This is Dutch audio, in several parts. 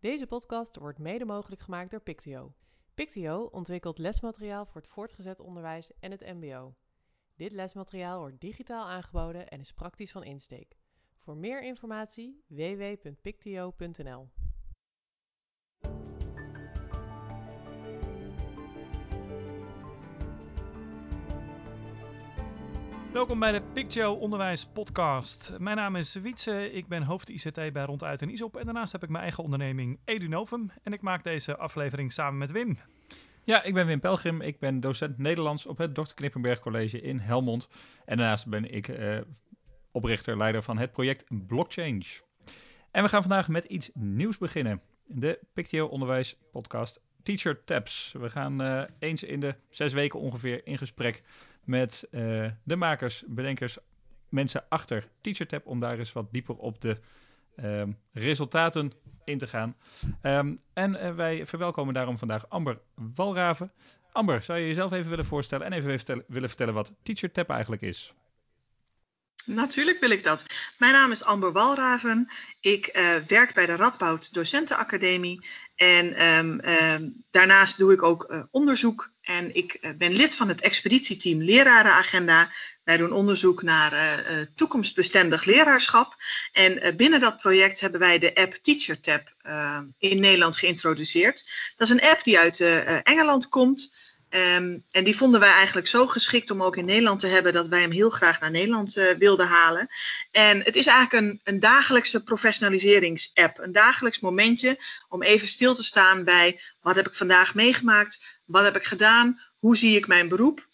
Deze podcast wordt mede mogelijk gemaakt door Pictio. Pictio ontwikkelt lesmateriaal voor het voortgezet onderwijs en het mbo. Dit lesmateriaal wordt digitaal aangeboden en is praktisch van insteek. Voor meer informatie www.pictio.nl Welkom bij de Pictio Onderwijs Podcast. Mijn naam is Wietse, ik ben hoofd ICT bij Ronduit en ISOP en daarnaast heb ik mijn eigen onderneming EduNovum en ik maak deze aflevering samen met Wim. Ja, ik ben Wim Pelgrim. Ik ben docent Nederlands op het Dr. Knippenberg College in Helmond. En daarnaast ben ik uh, oprichter, leider van het project Blockchange. En we gaan vandaag met iets nieuws beginnen. De Pictio Onderwijs Podcast Teacher Tabs. We gaan uh, eens in de zes weken ongeveer in gesprek met uh, de makers, bedenkers, mensen achter TeacherTap om daar eens wat dieper op de um, resultaten in te gaan. Um, en uh, wij verwelkomen daarom vandaag Amber Walraven. Amber, zou je jezelf even willen voorstellen en even willen vertellen wat TeacherTap eigenlijk is? Natuurlijk wil ik dat. Mijn naam is Amber Walraven. Ik uh, werk bij de Radboud Docentenacademie. En um, um, daarnaast doe ik ook uh, onderzoek. En ik uh, ben lid van het expeditieteam Lerarenagenda. Wij doen onderzoek naar toekomstbestendig leraarschap. En binnen dat project hebben wij de app TeacherTap in Nederland geïntroduceerd. Dat is een app die uit Engeland komt. Um, en die vonden wij eigenlijk zo geschikt om ook in Nederland te hebben dat wij hem heel graag naar Nederland uh, wilden halen. En het is eigenlijk een, een dagelijkse professionaliseringsapp. Een dagelijks momentje om even stil te staan bij wat heb ik vandaag meegemaakt, wat heb ik gedaan, hoe zie ik mijn beroep.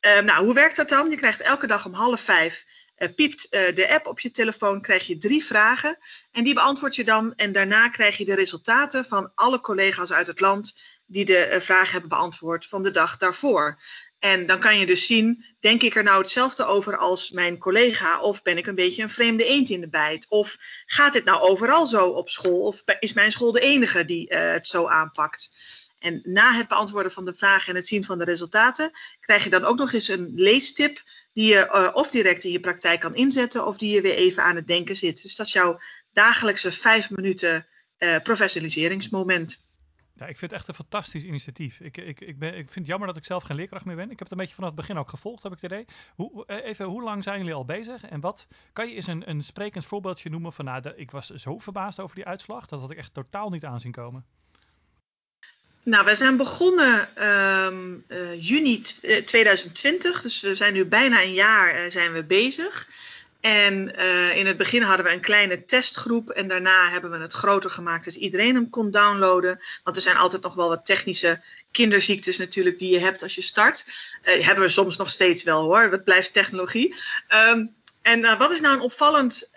Uh, nou, hoe werkt dat dan? Je krijgt elke dag om half vijf uh, piept uh, de app op je telefoon, krijg je drie vragen en die beantwoord je dan en daarna krijg je de resultaten van alle collega's uit het land die de uh, vraag hebben beantwoord van de dag daarvoor. En dan kan je dus zien, denk ik er nou hetzelfde over als mijn collega? Of ben ik een beetje een vreemde eend in de bijt? Of gaat dit nou overal zo op school? Of is mijn school de enige die uh, het zo aanpakt? En na het beantwoorden van de vragen en het zien van de resultaten, krijg je dan ook nog eens een leestip die je uh, of direct in je praktijk kan inzetten, of die je weer even aan het denken zit. Dus dat is jouw dagelijkse vijf minuten professionaliseringsmoment. Ja, ik vind het echt een fantastisch initiatief. Ik, ik, ik, ben, ik vind het jammer dat ik zelf geen leerkracht meer ben. Ik heb het een beetje vanaf het begin ook gevolgd, heb ik het idee. Hoe, even, hoe lang zijn jullie al bezig? En wat kan je eens een, een sprekend voorbeeldje noemen van, nou, de, ik was zo verbaasd over die uitslag. Dat had ik echt totaal niet aanzien komen. Nou, wij zijn begonnen um, juni 2020, dus we zijn nu bijna een jaar zijn we bezig. En uh, in het begin hadden we een kleine testgroep en daarna hebben we het groter gemaakt, dus iedereen hem kon downloaden. Want er zijn altijd nog wel wat technische kinderziektes natuurlijk die je hebt als je start. Uh, hebben we soms nog steeds wel hoor, dat blijft technologie. Um, en uh, wat is nou een opvallend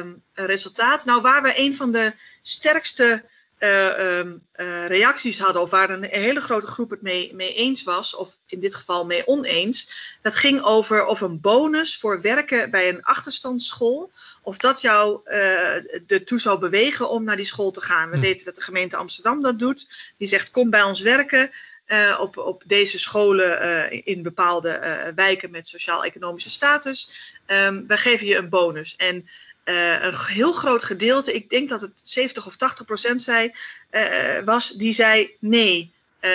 um, resultaat? Nou, waar we een van de sterkste uh, um, uh, reacties hadden, of waar een hele grote groep het mee, mee, eens was, of in dit geval mee oneens. Dat ging over of een bonus voor werken bij een achterstandsschool, of dat jou uh, ertoe zou bewegen om naar die school te gaan. We hm. weten dat de gemeente Amsterdam dat doet. Die zegt: kom bij ons werken. Uh, op, op deze scholen uh, in bepaalde uh, wijken met sociaal-economische status. Um, wij geven je een bonus. En uh, een heel groot gedeelte, ik denk dat het 70 of 80 procent zei, uh, was, die zei nee,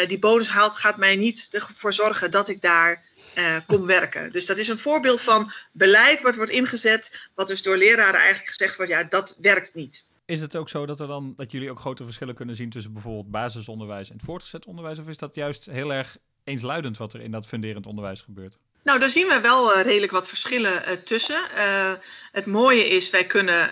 die bonus haalt, gaat mij niet ervoor zorgen dat ik daar kom werken. Dus dat is een voorbeeld van beleid wat wordt ingezet, wat dus door leraren eigenlijk gezegd wordt, ja, dat werkt niet. Is het ook zo dat, er dan, dat jullie ook grote verschillen kunnen zien tussen bijvoorbeeld basisonderwijs en voortgezet onderwijs? Of is dat juist heel erg eensluidend wat er in dat funderend onderwijs gebeurt? Nou, daar zien we wel uh, redelijk wat verschillen uh, tussen. Uh, het mooie is, wij kunnen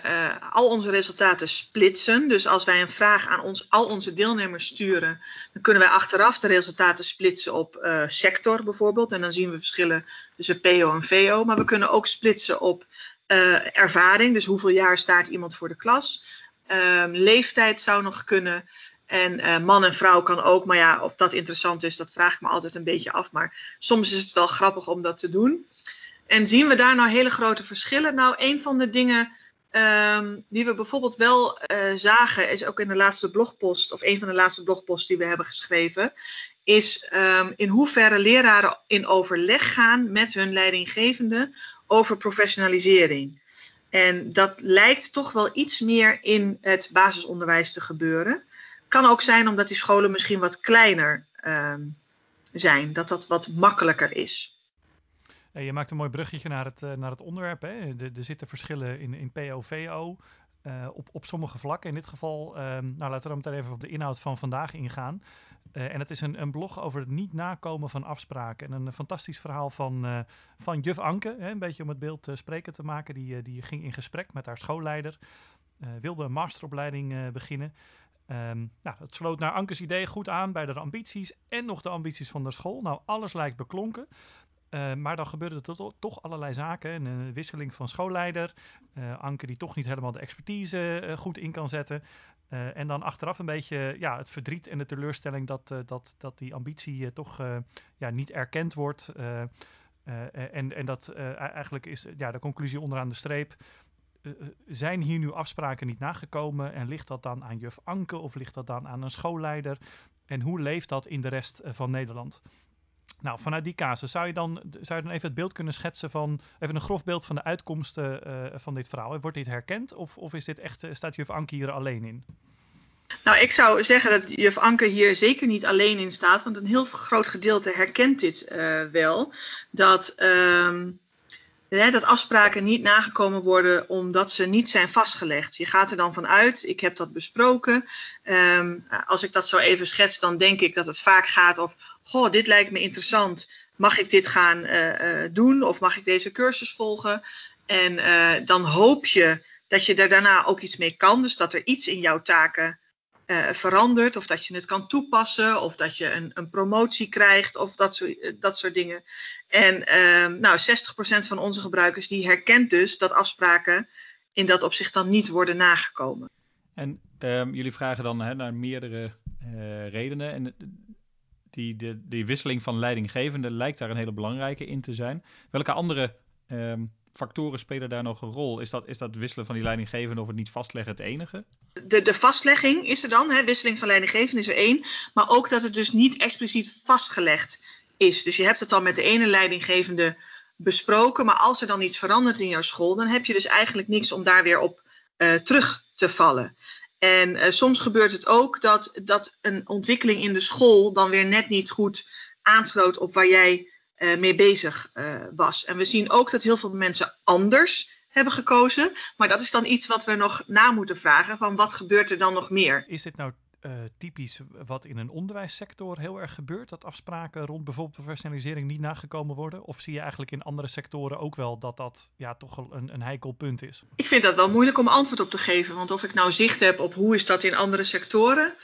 al onze resultaten splitsen. Dus als wij een vraag aan ons, al onze deelnemers sturen, dan kunnen wij achteraf de resultaten splitsen op sector bijvoorbeeld. En dan zien we verschillen tussen PO en VO. Maar we kunnen ook splitsen op ervaring. Dus hoeveel jaar staat iemand voor de klas. Ehm, leeftijd zou nog kunnen. En uh, man en vrouw kan ook, maar ja, of dat interessant is, dat vraag ik me altijd een beetje af. Maar soms is het wel grappig om dat te doen. En zien we daar nou hele grote verschillen? Nou, een van de dingen um, die we bijvoorbeeld wel uh, zagen, is ook in de laatste blogpost, of een van de laatste blogposts die we hebben geschreven, is um, in hoeverre leraren in overleg gaan met hun leidinggevende over professionalisering. En dat lijkt toch wel iets meer in het basisonderwijs te gebeuren. Kan ook zijn omdat die scholen misschien wat kleiner ehm, zijn, dat dat wat makkelijker is. je maakt een mooi bruggetje naar het, naar het onderwerp. Hè? er zitten verschillen in, in PO-VO. Uh, op, op sommige vlakken. In dit geval, ehm, nou laten we dan even op de inhoud van vandaag ingaan. En het is een, een, blog over het niet nakomen van afspraken. En een fantastisch verhaal van, van juf Anke, hè, een beetje om het beeld spreken te maken. Die, die ging in gesprek met haar schoolleider, wilde een masteropleiding beginnen. Um, nou, het sloot naar Ankes idee goed aan bij de ambities en nog de ambities van de school. Nou, alles lijkt beklonken. Uh, maar dan gebeurde er toch allerlei zaken. Een wisseling van schoolleider. Uh, Anke die toch niet helemaal de expertise uh, goed in kan zetten. en dan achteraf een beetje ja, het verdriet en de teleurstelling dat, dat, dat die ambitie toch ja, niet erkend wordt. en, en dat eigenlijk is ja, de conclusie onderaan de streep. Zijn hier nu afspraken niet nagekomen en ligt dat dan aan juf Anke of ligt dat dan aan een schoolleider? En hoe leeft dat in de rest van Nederland? Nou, vanuit die casus zou je, dan, zou je dan even het beeld kunnen schetsen van, even een grof beeld van de uitkomsten van dit verhaal. Wordt dit herkend of, of is dit echt, staat juf Anke hier alleen in? Nou, ik zou zeggen dat juf Anke hier zeker niet alleen in staat, want een heel groot gedeelte herkent dit wel. Dat um, Dat afspraken niet nagekomen worden omdat ze niet zijn vastgelegd. Je gaat er dan vanuit, ik heb dat besproken. Um, als ik dat zo even schets, dan denk ik dat het vaak gaat over, goh, dit lijkt me interessant. Mag ik dit gaan uh, uh, doen of mag ik deze cursus volgen? En uh, dan hoop je dat je er daarna ook iets mee kan. Dus dat er iets in jouw taken uh, verandert, of dat je het kan toepassen, of dat je een, een promotie krijgt, of dat soort, uh, dat soort dingen. En uh, nou, 60% van onze gebruikers die herkent dus dat afspraken in dat opzicht dan niet worden nagekomen. En um, jullie vragen dan hè, naar meerdere uh, redenen. En die, die wisseling van leidinggevende lijkt daar een hele belangrijke in te zijn. Welke andere um, factoren spelen daar nog een rol? Is dat, is dat wisselen van die leidinggevende of het niet vastleggen het enige? De, de vastlegging is er dan, hè, wisseling van leidinggevende is er één. Maar ook dat het dus niet expliciet vastgelegd is. Dus je hebt het al met de ene leidinggevende besproken. Maar als er dan iets verandert in jouw school, dan heb je dus eigenlijk niks om daar weer op uh, terug te vallen. En uh, soms gebeurt het ook dat, dat een ontwikkeling in de school dan weer net niet goed aansloot op waar jij uh, mee bezig uh, was. En we zien ook dat heel veel mensen anders hebben gekozen. Maar dat is dan iets wat we nog na moeten vragen. Van wat gebeurt er dan nog meer? Is dit nou uh, typisch wat in een onderwijssector heel erg gebeurt? Dat afspraken rond bijvoorbeeld professionalisering niet nagekomen worden? Of zie je eigenlijk in andere sectoren ook wel dat dat ja, toch een, een heikel punt is? Ik vind dat wel moeilijk om antwoord op te geven. Want of ik nou zicht heb op hoe is dat in andere sectoren,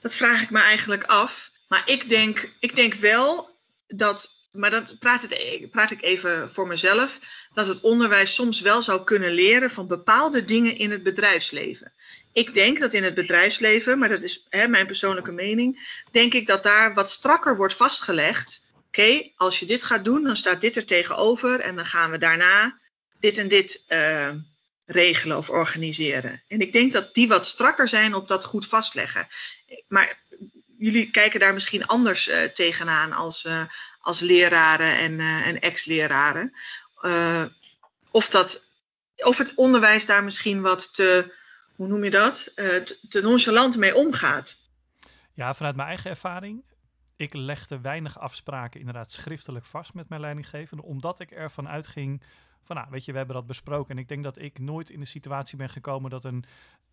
dat vraag ik me eigenlijk af. Maar ik denk, ik denk wel dat maar dat praat, het, praat, ik even voor mezelf, dat het onderwijs soms wel zou kunnen leren van bepaalde dingen in het bedrijfsleven. Ik denk dat in het bedrijfsleven, maar dat is hè, mijn persoonlijke mening, denk ik dat daar wat strakker wordt vastgelegd. Oké, als je dit gaat doen, dan staat dit er tegenover en dan gaan we daarna dit en dit uh, regelen of organiseren. En ik denk dat die wat strakker zijn op dat goed vastleggen. Maar jullie kijken daar misschien anders uh, tegenaan als, uh, als leraren en, uh, en ex-leraren. of, dat, of het onderwijs daar misschien wat te, hoe noem je dat, te, te nonchalant mee omgaat. Ja, vanuit mijn eigen ervaring. Ik legde weinig afspraken inderdaad schriftelijk vast met mijn leidinggevende, omdat ik ervan uitging van nou, weet je, we hebben dat besproken. En ik denk dat ik nooit in de situatie ben gekomen dat een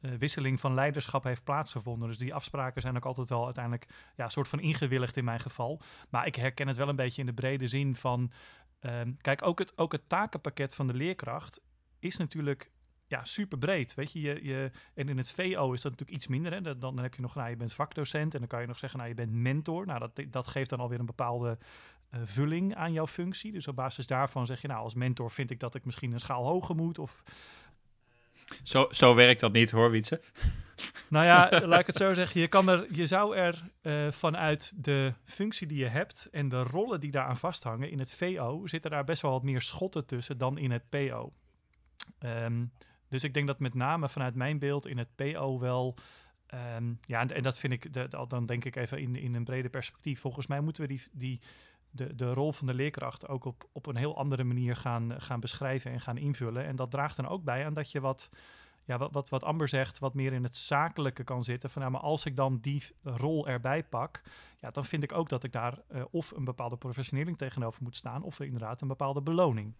uh, wisseling van leiderschap heeft plaatsgevonden. Dus die afspraken zijn ook altijd wel uiteindelijk ja, soort van ingewilligd in mijn geval. Maar ik herken het wel een beetje in de brede zin van. Um, kijk, ook het, ook het takenpakket van de leerkracht is natuurlijk ja, super breed. Weet je, je, je, en in het VO is dat natuurlijk iets minder. Hè? Dan, dan heb je nog, nou, je bent vakdocent en dan kan je nog zeggen, nou, je bent mentor. Nou, dat, dat geeft dan alweer een bepaalde vulling aan jouw functie. Dus op basis daarvan zeg je, nou, als mentor vind ik dat ik misschien een schaal hoger moet. Of... Zo, zo werkt dat niet hoor, Wietse. Nou ja, laat ik het zo zeggen. Je, kan er, je zou er uh, vanuit de functie die je hebt en de rollen die daaraan vasthangen in het VO, zitten daar best wel wat meer schotten tussen dan in het PO. Um, dus ik denk dat met name vanuit mijn beeld in het PO wel. Um, ja, en, en, dat vind ik, de, dan denk ik even in, in een breder perspectief. Volgens mij moeten we die, die de, de rol van de leerkracht ook op, op een heel andere manier gaan, gaan beschrijven en gaan invullen. En dat draagt dan ook bij aan dat je wat, ja, wat, wat, Amber zegt, wat meer in het zakelijke kan zitten. Van nou, maar als ik dan die rol erbij pak, ja, dan vind ik ook dat ik daar uh, of een bepaalde professionering tegenover moet staan, of inderdaad een bepaalde beloning.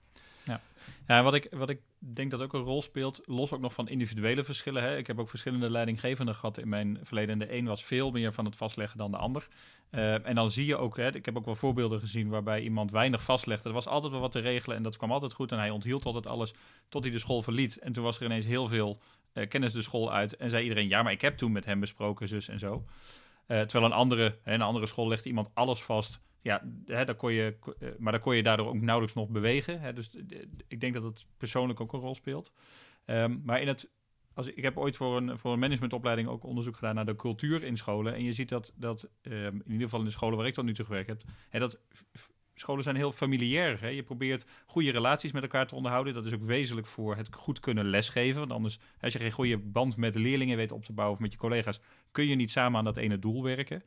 Ja, ja wat, ik, wat ik denk dat ook een rol speelt, los ook nog van individuele verschillen. Hè. Ik heb ook verschillende leidinggevenden gehad in mijn verleden. En de een was veel meer van het vastleggen dan de ander. Uh, en dan zie je ook, hè, ik heb ook wel voorbeelden gezien waarbij iemand weinig vastlegde. Er was altijd wel wat te regelen en dat kwam altijd goed. En hij onthield altijd alles tot hij de school verliet. En toen was er ineens heel veel uh, kennis de school uit. En zei iedereen, ja, maar ik heb toen met hem besproken, zus en zo. Uh, terwijl een andere, hè, een andere school legde iemand alles vast ja, hè, daar kon je, eh, maar dan kon je daardoor ook nauwelijks nog bewegen. Hè, dus ik denk dat het persoonlijk ook een rol speelt. Um, maar in het, als, ik heb ooit voor een, voor een managementopleiding ook onderzoek gedaan naar de cultuur in scholen. En je ziet dat, dat um, in ieder geval in de scholen waar ik tot nu toe gewerkt heb, hè, dat scholen zijn heel familiair. Hè? Je probeert goede relaties met elkaar te onderhouden. Dat is ook wezenlijk voor het goed kunnen lesgeven. Want anders, als je geen goede band met leerlingen weet op te bouwen of met je collega's, kun je niet samen aan dat ene doel werken.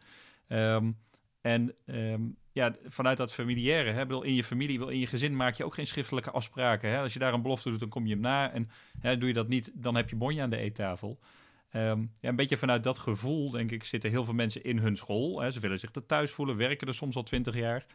Um, en um, ja, vanuit dat familiaire, hè, bedoel, in je familie, wil in je gezin maak je ook geen schriftelijke afspraken. Hè? Als je daar een belofte doet, dan kom je hem na. En hè, doe je dat niet, dan heb je bonje aan de eettafel. Um, ja, een beetje vanuit dat gevoel, denk ik, zitten heel veel mensen in hun school. Hè? Ze willen zich er thuis voelen, werken er soms al twintig jaar.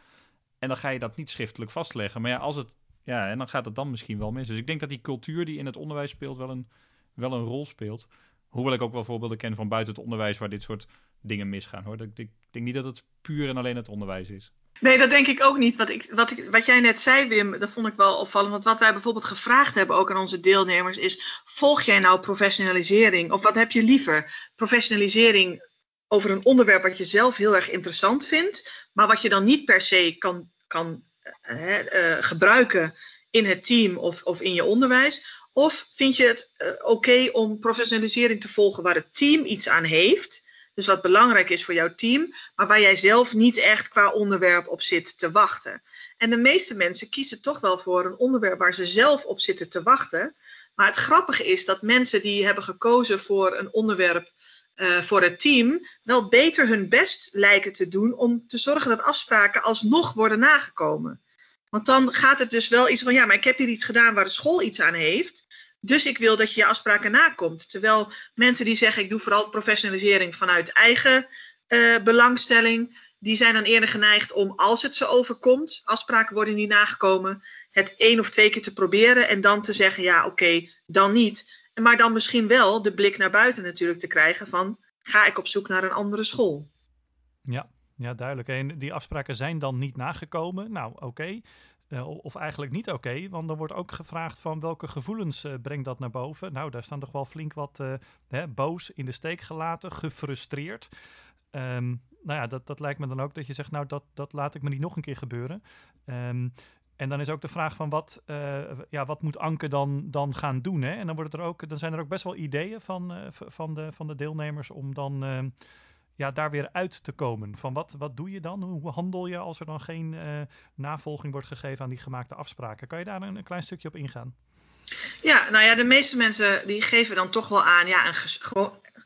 En dan ga je dat niet schriftelijk vastleggen. Maar ja, als het, ja, en dan gaat het dan misschien wel mis. Dus ik denk dat die cultuur die in het onderwijs speelt wel een, wel een rol speelt. Hoewel ik ook wel voorbeelden ken van buiten het onderwijs waar dit soort dingen misgaan. Hoor. Ik, ik denk niet dat het puur en alleen het onderwijs is. Nee, dat denk ik ook niet. Wat, ik, wat, ik, wat jij net zei, Wim, dat vond ik wel opvallend. Want wat wij bijvoorbeeld gevraagd hebben ook aan onze deelnemers is: volg jij nou professionalisering? Of wat heb je liever? Professionalisering over een onderwerp wat je zelf heel erg interessant vindt, maar wat je dan niet per se kan, kan uh, uh, gebruiken in het team of, of in je onderwijs? Of vind je het uh, oké om professionalisering te volgen waar het team iets aan heeft? Dus wat belangrijk is voor jouw team, maar waar jij zelf niet echt qua onderwerp op zit te wachten. En de meeste mensen kiezen toch wel voor een onderwerp waar ze zelf op zitten te wachten. Maar het grappige is dat mensen die hebben gekozen voor een onderwerp uh, voor het team, wel beter hun best lijken te doen om te zorgen dat afspraken alsnog worden nagekomen. Want dan gaat het dus wel iets van, ja, maar ik heb hier iets gedaan waar de school iets aan heeft. Dus ik wil dat je je afspraken nakomt. Terwijl mensen die zeggen, ik doe vooral professionalisering vanuit eigen uh, belangstelling, die zijn dan eerder geneigd om, als het ze overkomt, afspraken worden niet nagekomen, het één of twee keer te proberen en dan te zeggen, ja, oké, dan niet. Maar dan misschien wel de blik naar buiten natuurlijk te krijgen van, ga ik op zoek naar een andere school? Ja, ja, duidelijk. En die afspraken zijn dan niet nagekomen. Nou, oké. Uh, of eigenlijk niet oké, want dan wordt ook gevraagd van welke gevoelens uh, brengt dat naar boven. Nou, daar staan toch wel flink wat uh, hè, boos in de steek gelaten, gefrustreerd. Um, nou ja, dat, dat lijkt me dan ook dat je zegt, nou, dat, dat laat ik me niet nog een keer gebeuren. Um, en dan is ook de vraag van wat, ja, wat moet Anke dan, dan gaan doen? Hè? En dan, wordt er ook, dan zijn er ook best wel ideeën van, van, de, van de deelnemers om dan ehm, ja, daar weer uit te komen. Van wat, wat doe je dan? Hoe handel je als er dan geen uh, navolging wordt gegeven aan die gemaakte afspraken? Kan je daar een, klein stukje op ingaan? Ja, nou ja, de meeste mensen die geven dan toch wel aan, ja, een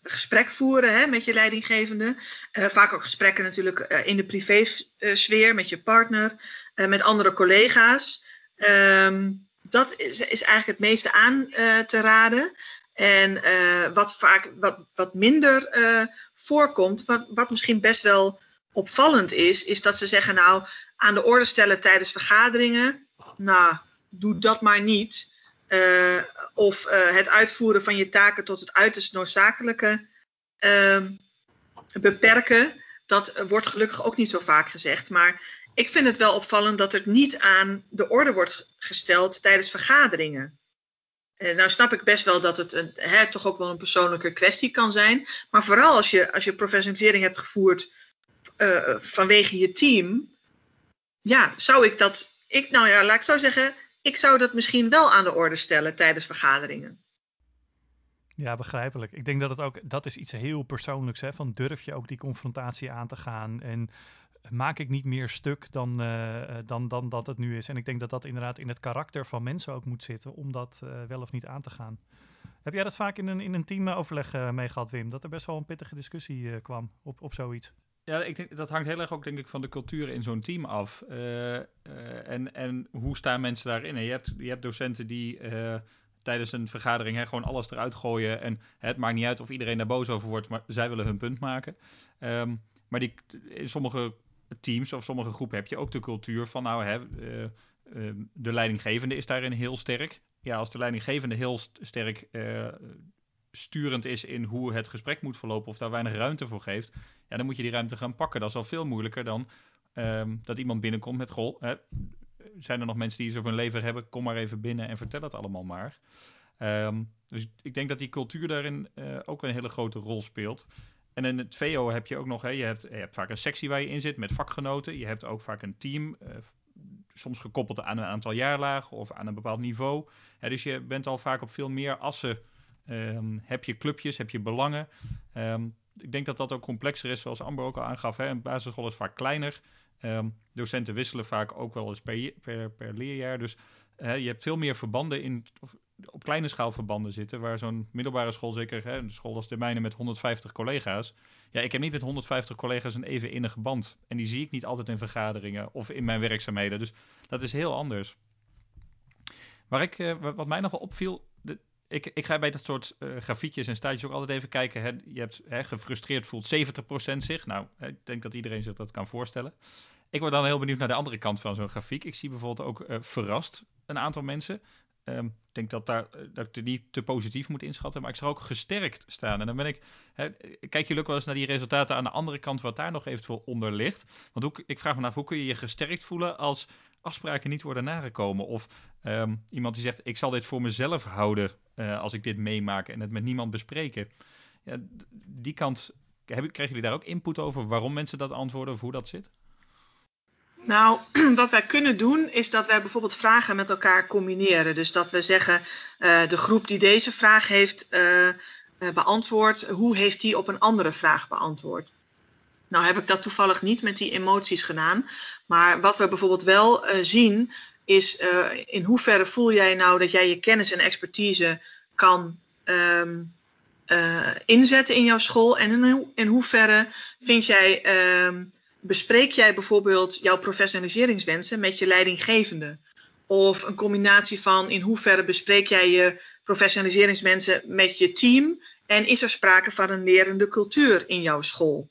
gesprek voeren hè, met je leidinggevende. Uh, vaak ook gesprekken natuurlijk uh, in de privésfeer met je partner, met andere collega's. Um, dat is, is, eigenlijk het meeste aan te raden. En uh, wat vaak wat, wat minder uh, voorkomt, wat, wat misschien best wel opvallend is, is dat ze zeggen, nou, aan de orde stellen tijdens vergaderingen, nou, doe dat maar niet. Uh, of het uitvoeren van je taken tot het uiterst noodzakelijke ehm, beperken. Dat wordt gelukkig ook niet zo vaak gezegd. Maar ik vind het wel opvallend dat het niet aan de orde wordt gesteld tijdens vergaderingen. Uh, nou snap ik best wel dat het een, hè, toch ook wel een persoonlijke kwestie kan zijn. Maar vooral als je, als je professionalisering hebt gevoerd uh, vanwege je team. Ja, zou ik dat. Ik, nou ja, laat ik zo zeggen. Ik zou dat misschien wel aan de orde stellen tijdens vergaderingen. Ja, begrijpelijk. Ik denk dat het ook, dat is iets heel persoonlijks. Hè? Van durf je ook die confrontatie aan te gaan? En maak ik niet meer stuk dan, uh, dan, dan dat het nu is. En ik denk dat dat inderdaad in het karakter van mensen ook moet zitten om dat uh, wel of niet aan te gaan. Heb jij dat vaak in een, in een teamoverleg mee gehad, Wim? Dat er best wel een pittige discussie kwam op, op zoiets? Ja, ik denk, dat hangt heel erg ook denk ik van de cultuur in zo'n team af. En, en hoe staan mensen daarin? Je, hebt, je hebt docenten die tijdens een vergadering hè, gewoon alles eruit gooien. En het maakt niet uit of iedereen daar boos over wordt, maar zij willen hun punt maken. Um, maar die, in sommige teams of sommige groepen heb je ook de cultuur van, nou, hè, de leidinggevende is daarin heel sterk. Ja, als de leidinggevende heel sterk sturend is in hoe het gesprek moet verlopen of daar weinig ruimte voor geeft, ja, dan moet je die ruimte gaan pakken. Dat is al veel moeilijker dan um, dat iemand binnenkomt met goh, zijn er nog mensen die iets op hun lever hebben, kom maar even binnen en vertel het allemaal maar. Um, dus ik denk dat die cultuur daarin ook een hele grote rol speelt. En in het VO heb je ook nog, hè, je, hebt, je hebt vaak een sectie waar je in zit met vakgenoten. Je hebt ook vaak een team, uh, soms gekoppeld aan een aantal jaarlagen of aan een bepaald niveau. Hè, dus je bent al vaak op veel meer assen Um, heb je clubjes, heb je belangen. Um, ik denk dat dat ook complexer is, zoals Amber ook al aangaf. Hè. Een basisschool is vaak kleiner. Um, docenten wisselen vaak ook wel eens per, per, leerjaar. Dus je hebt veel meer verbanden in, of op kleine schaal verbanden zitten. Waar zo'n middelbare school, zeker hè, een school als de mijne met 150 collega's. Ja, ik heb niet met 150 collega's een even innige band. En die zie ik niet altijd in vergaderingen of in mijn werkzaamheden. Dus dat is heel anders. Waar ik, uh, wat mij nog wel opviel, ik, ik ga bij dat soort uh, grafiekjes en staatjes ook altijd even kijken. Je hebt hè, gefrustreerd voelt 70% zich. Nou, ik denk dat iedereen zich dat kan voorstellen. Ik word dan heel benieuwd naar de andere kant van zo'n grafiek. Ik zie bijvoorbeeld ook uh, verrast een aantal mensen. Um, ik denk dat, daar, uh, dat ik het niet te positief moet inschatten, maar ik zag ook gesterkt staan. En dan ben ik, kijk jullie ook wel eens naar die resultaten aan de andere kant, wat daar nog eventueel onder ligt. Want hoe, ik vraag me af, hoe kun je je gesterkt voelen als afspraken niet worden nagekomen? Of um, iemand die zegt, ik zal dit voor mezelf houden uh, als ik dit meemaak en het met niemand bespreken. Ja, die kant, krijgen jullie daar ook input over waarom mensen dat antwoorden of hoe dat zit? Nou, wat wij kunnen doen is dat wij bijvoorbeeld vragen met elkaar combineren. Dus dat we zeggen, uh, de groep die deze vraag heeft uh, beantwoord, hoe heeft die op een andere vraag beantwoord? Nou heb ik dat toevallig niet met die emoties gedaan. Maar wat we bijvoorbeeld wel zien, is in hoeverre voel jij nou dat jij je kennis en expertise kan uh, inzetten in jouw school? En in, in hoeverre vind jij, um, bespreek jij bijvoorbeeld jouw professionaliseringswensen met je leidinggevende? Of een combinatie van in hoeverre bespreek jij je professionaliseringswensen met je team? En is er sprake van een lerende cultuur in jouw school?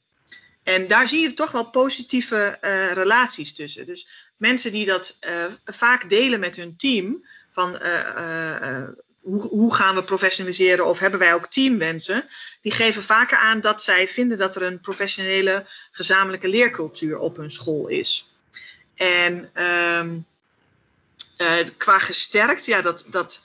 En daar zie je toch wel positieve uh, relaties tussen. Dus mensen die dat uh, vaak delen met hun team, van uh, hoe, hoe, gaan we professionaliseren of hebben wij ook teamwensen, die geven vaker aan dat zij vinden dat er een professionele gezamenlijke leercultuur op hun school is. En um, qua gesterkt, ja, dat, dat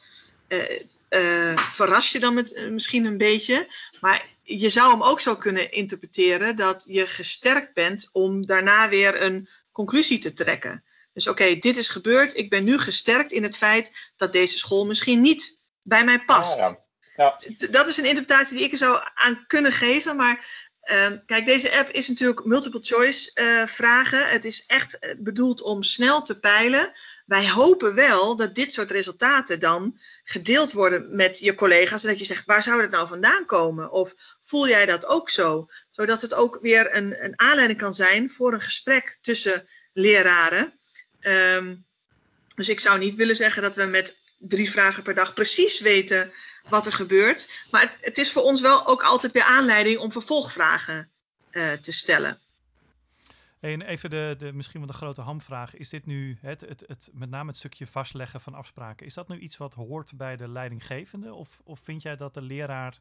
uh, verras je dan met, misschien een beetje. Maar je zou hem ook zo kunnen interpreteren dat je gesterkt bent om daarna weer een conclusie te trekken. Dus oké, dit is gebeurd. Ik ben nu gesterkt in het feit dat deze school misschien niet bij mij past. Ah, ja. Ja. Dat is een interpretatie die ik er zou aan kunnen geven. Maar Uh, kijk, deze app is natuurlijk multiple choice uh, vragen. Het is echt bedoeld om snel te peilen. Wij hopen wel dat dit soort resultaten dan gedeeld worden met je collega's. En dat je zegt, waar zou het nou vandaan komen? Of voel jij dat ook zo? Zodat het ook weer een, een aanleiding kan zijn voor een gesprek tussen leraren. Um, dus ik zou niet willen zeggen dat we met drie vragen per dag precies weten wat er gebeurt. Maar het, het is voor ons wel ook altijd weer aanleiding om vervolgvragen uh, te stellen. En even de, de, misschien wel de grote hamvraag. Is dit nu het, het, het, met name het stukje vastleggen van afspraken? Is dat nu iets wat hoort bij de leidinggevende? Of, of vind jij dat de leraar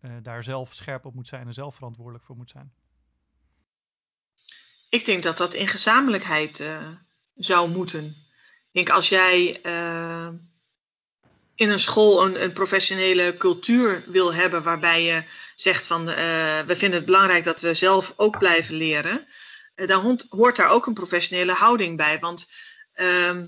uh, daar zelf scherp op moet zijn en zelf verantwoordelijk voor moet zijn? Ik denk dat dat in gezamenlijkheid uh, zou moeten. Ik denk als jij uh, in een school een, een, professionele cultuur wil hebben waarbij je zegt van uh, we vinden het belangrijk dat we zelf ook blijven leren, uh, dan hoort daar ook een professionele houding bij. Want uh,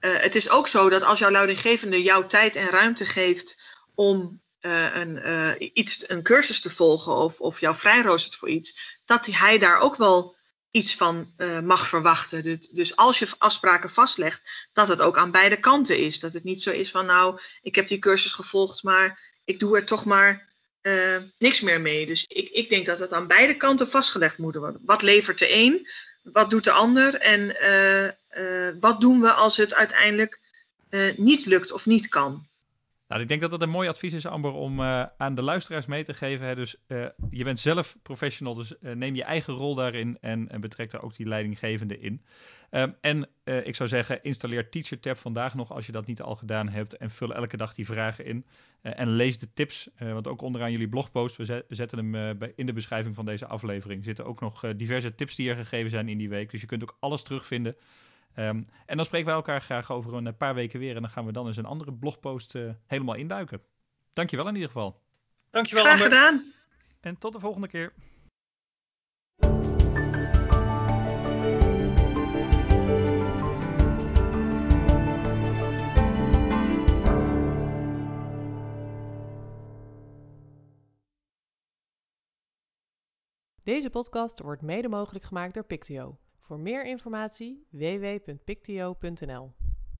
het is ook zo dat als jouw leidinggevende jouw tijd en ruimte geeft om een, iets, een cursus te volgen of, of jou vrijroostert voor iets, dat hij daar ook wel iets van uh, mag verwachten. Dus, dus als je afspraken vastlegt, dat het ook aan beide kanten is. Dat het niet zo is van nou, ik heb die cursus gevolgd, maar ik doe er toch maar eh, niks meer mee. Dus ik, ik denk dat het aan beide kanten vastgelegd moet worden. Wat levert de een? Wat doet de ander? En eh, eh, wat doen we als het uiteindelijk niet lukt of niet kan? Nou, ik denk dat dat een mooi advies is, Amber, om aan de luisteraars mee te geven. Hè. Dus je bent zelf professional, dus neem je eigen rol daarin en, en betrek daar ook die leidinggevende in. Um, en ik zou zeggen, installeer TeacherTab vandaag nog als je dat niet al gedaan hebt. En vul elke dag die vragen in. En lees de tips, want ook onderaan jullie blogpost, we zet, zetten hem in de beschrijving van deze aflevering, zitten ook nog diverse tips die er gegeven zijn in die week. Dus je kunt ook alles terugvinden. Um, en dan spreken wij elkaar graag over een paar weken weer. En dan gaan we dan eens een andere blogpost helemaal induiken. Dankjewel in ieder geval. Dankjewel Graag gedaan. En tot de volgende keer. Deze podcast wordt mede mogelijk gemaakt door Pictio. Voor meer informatie www.pictio.nl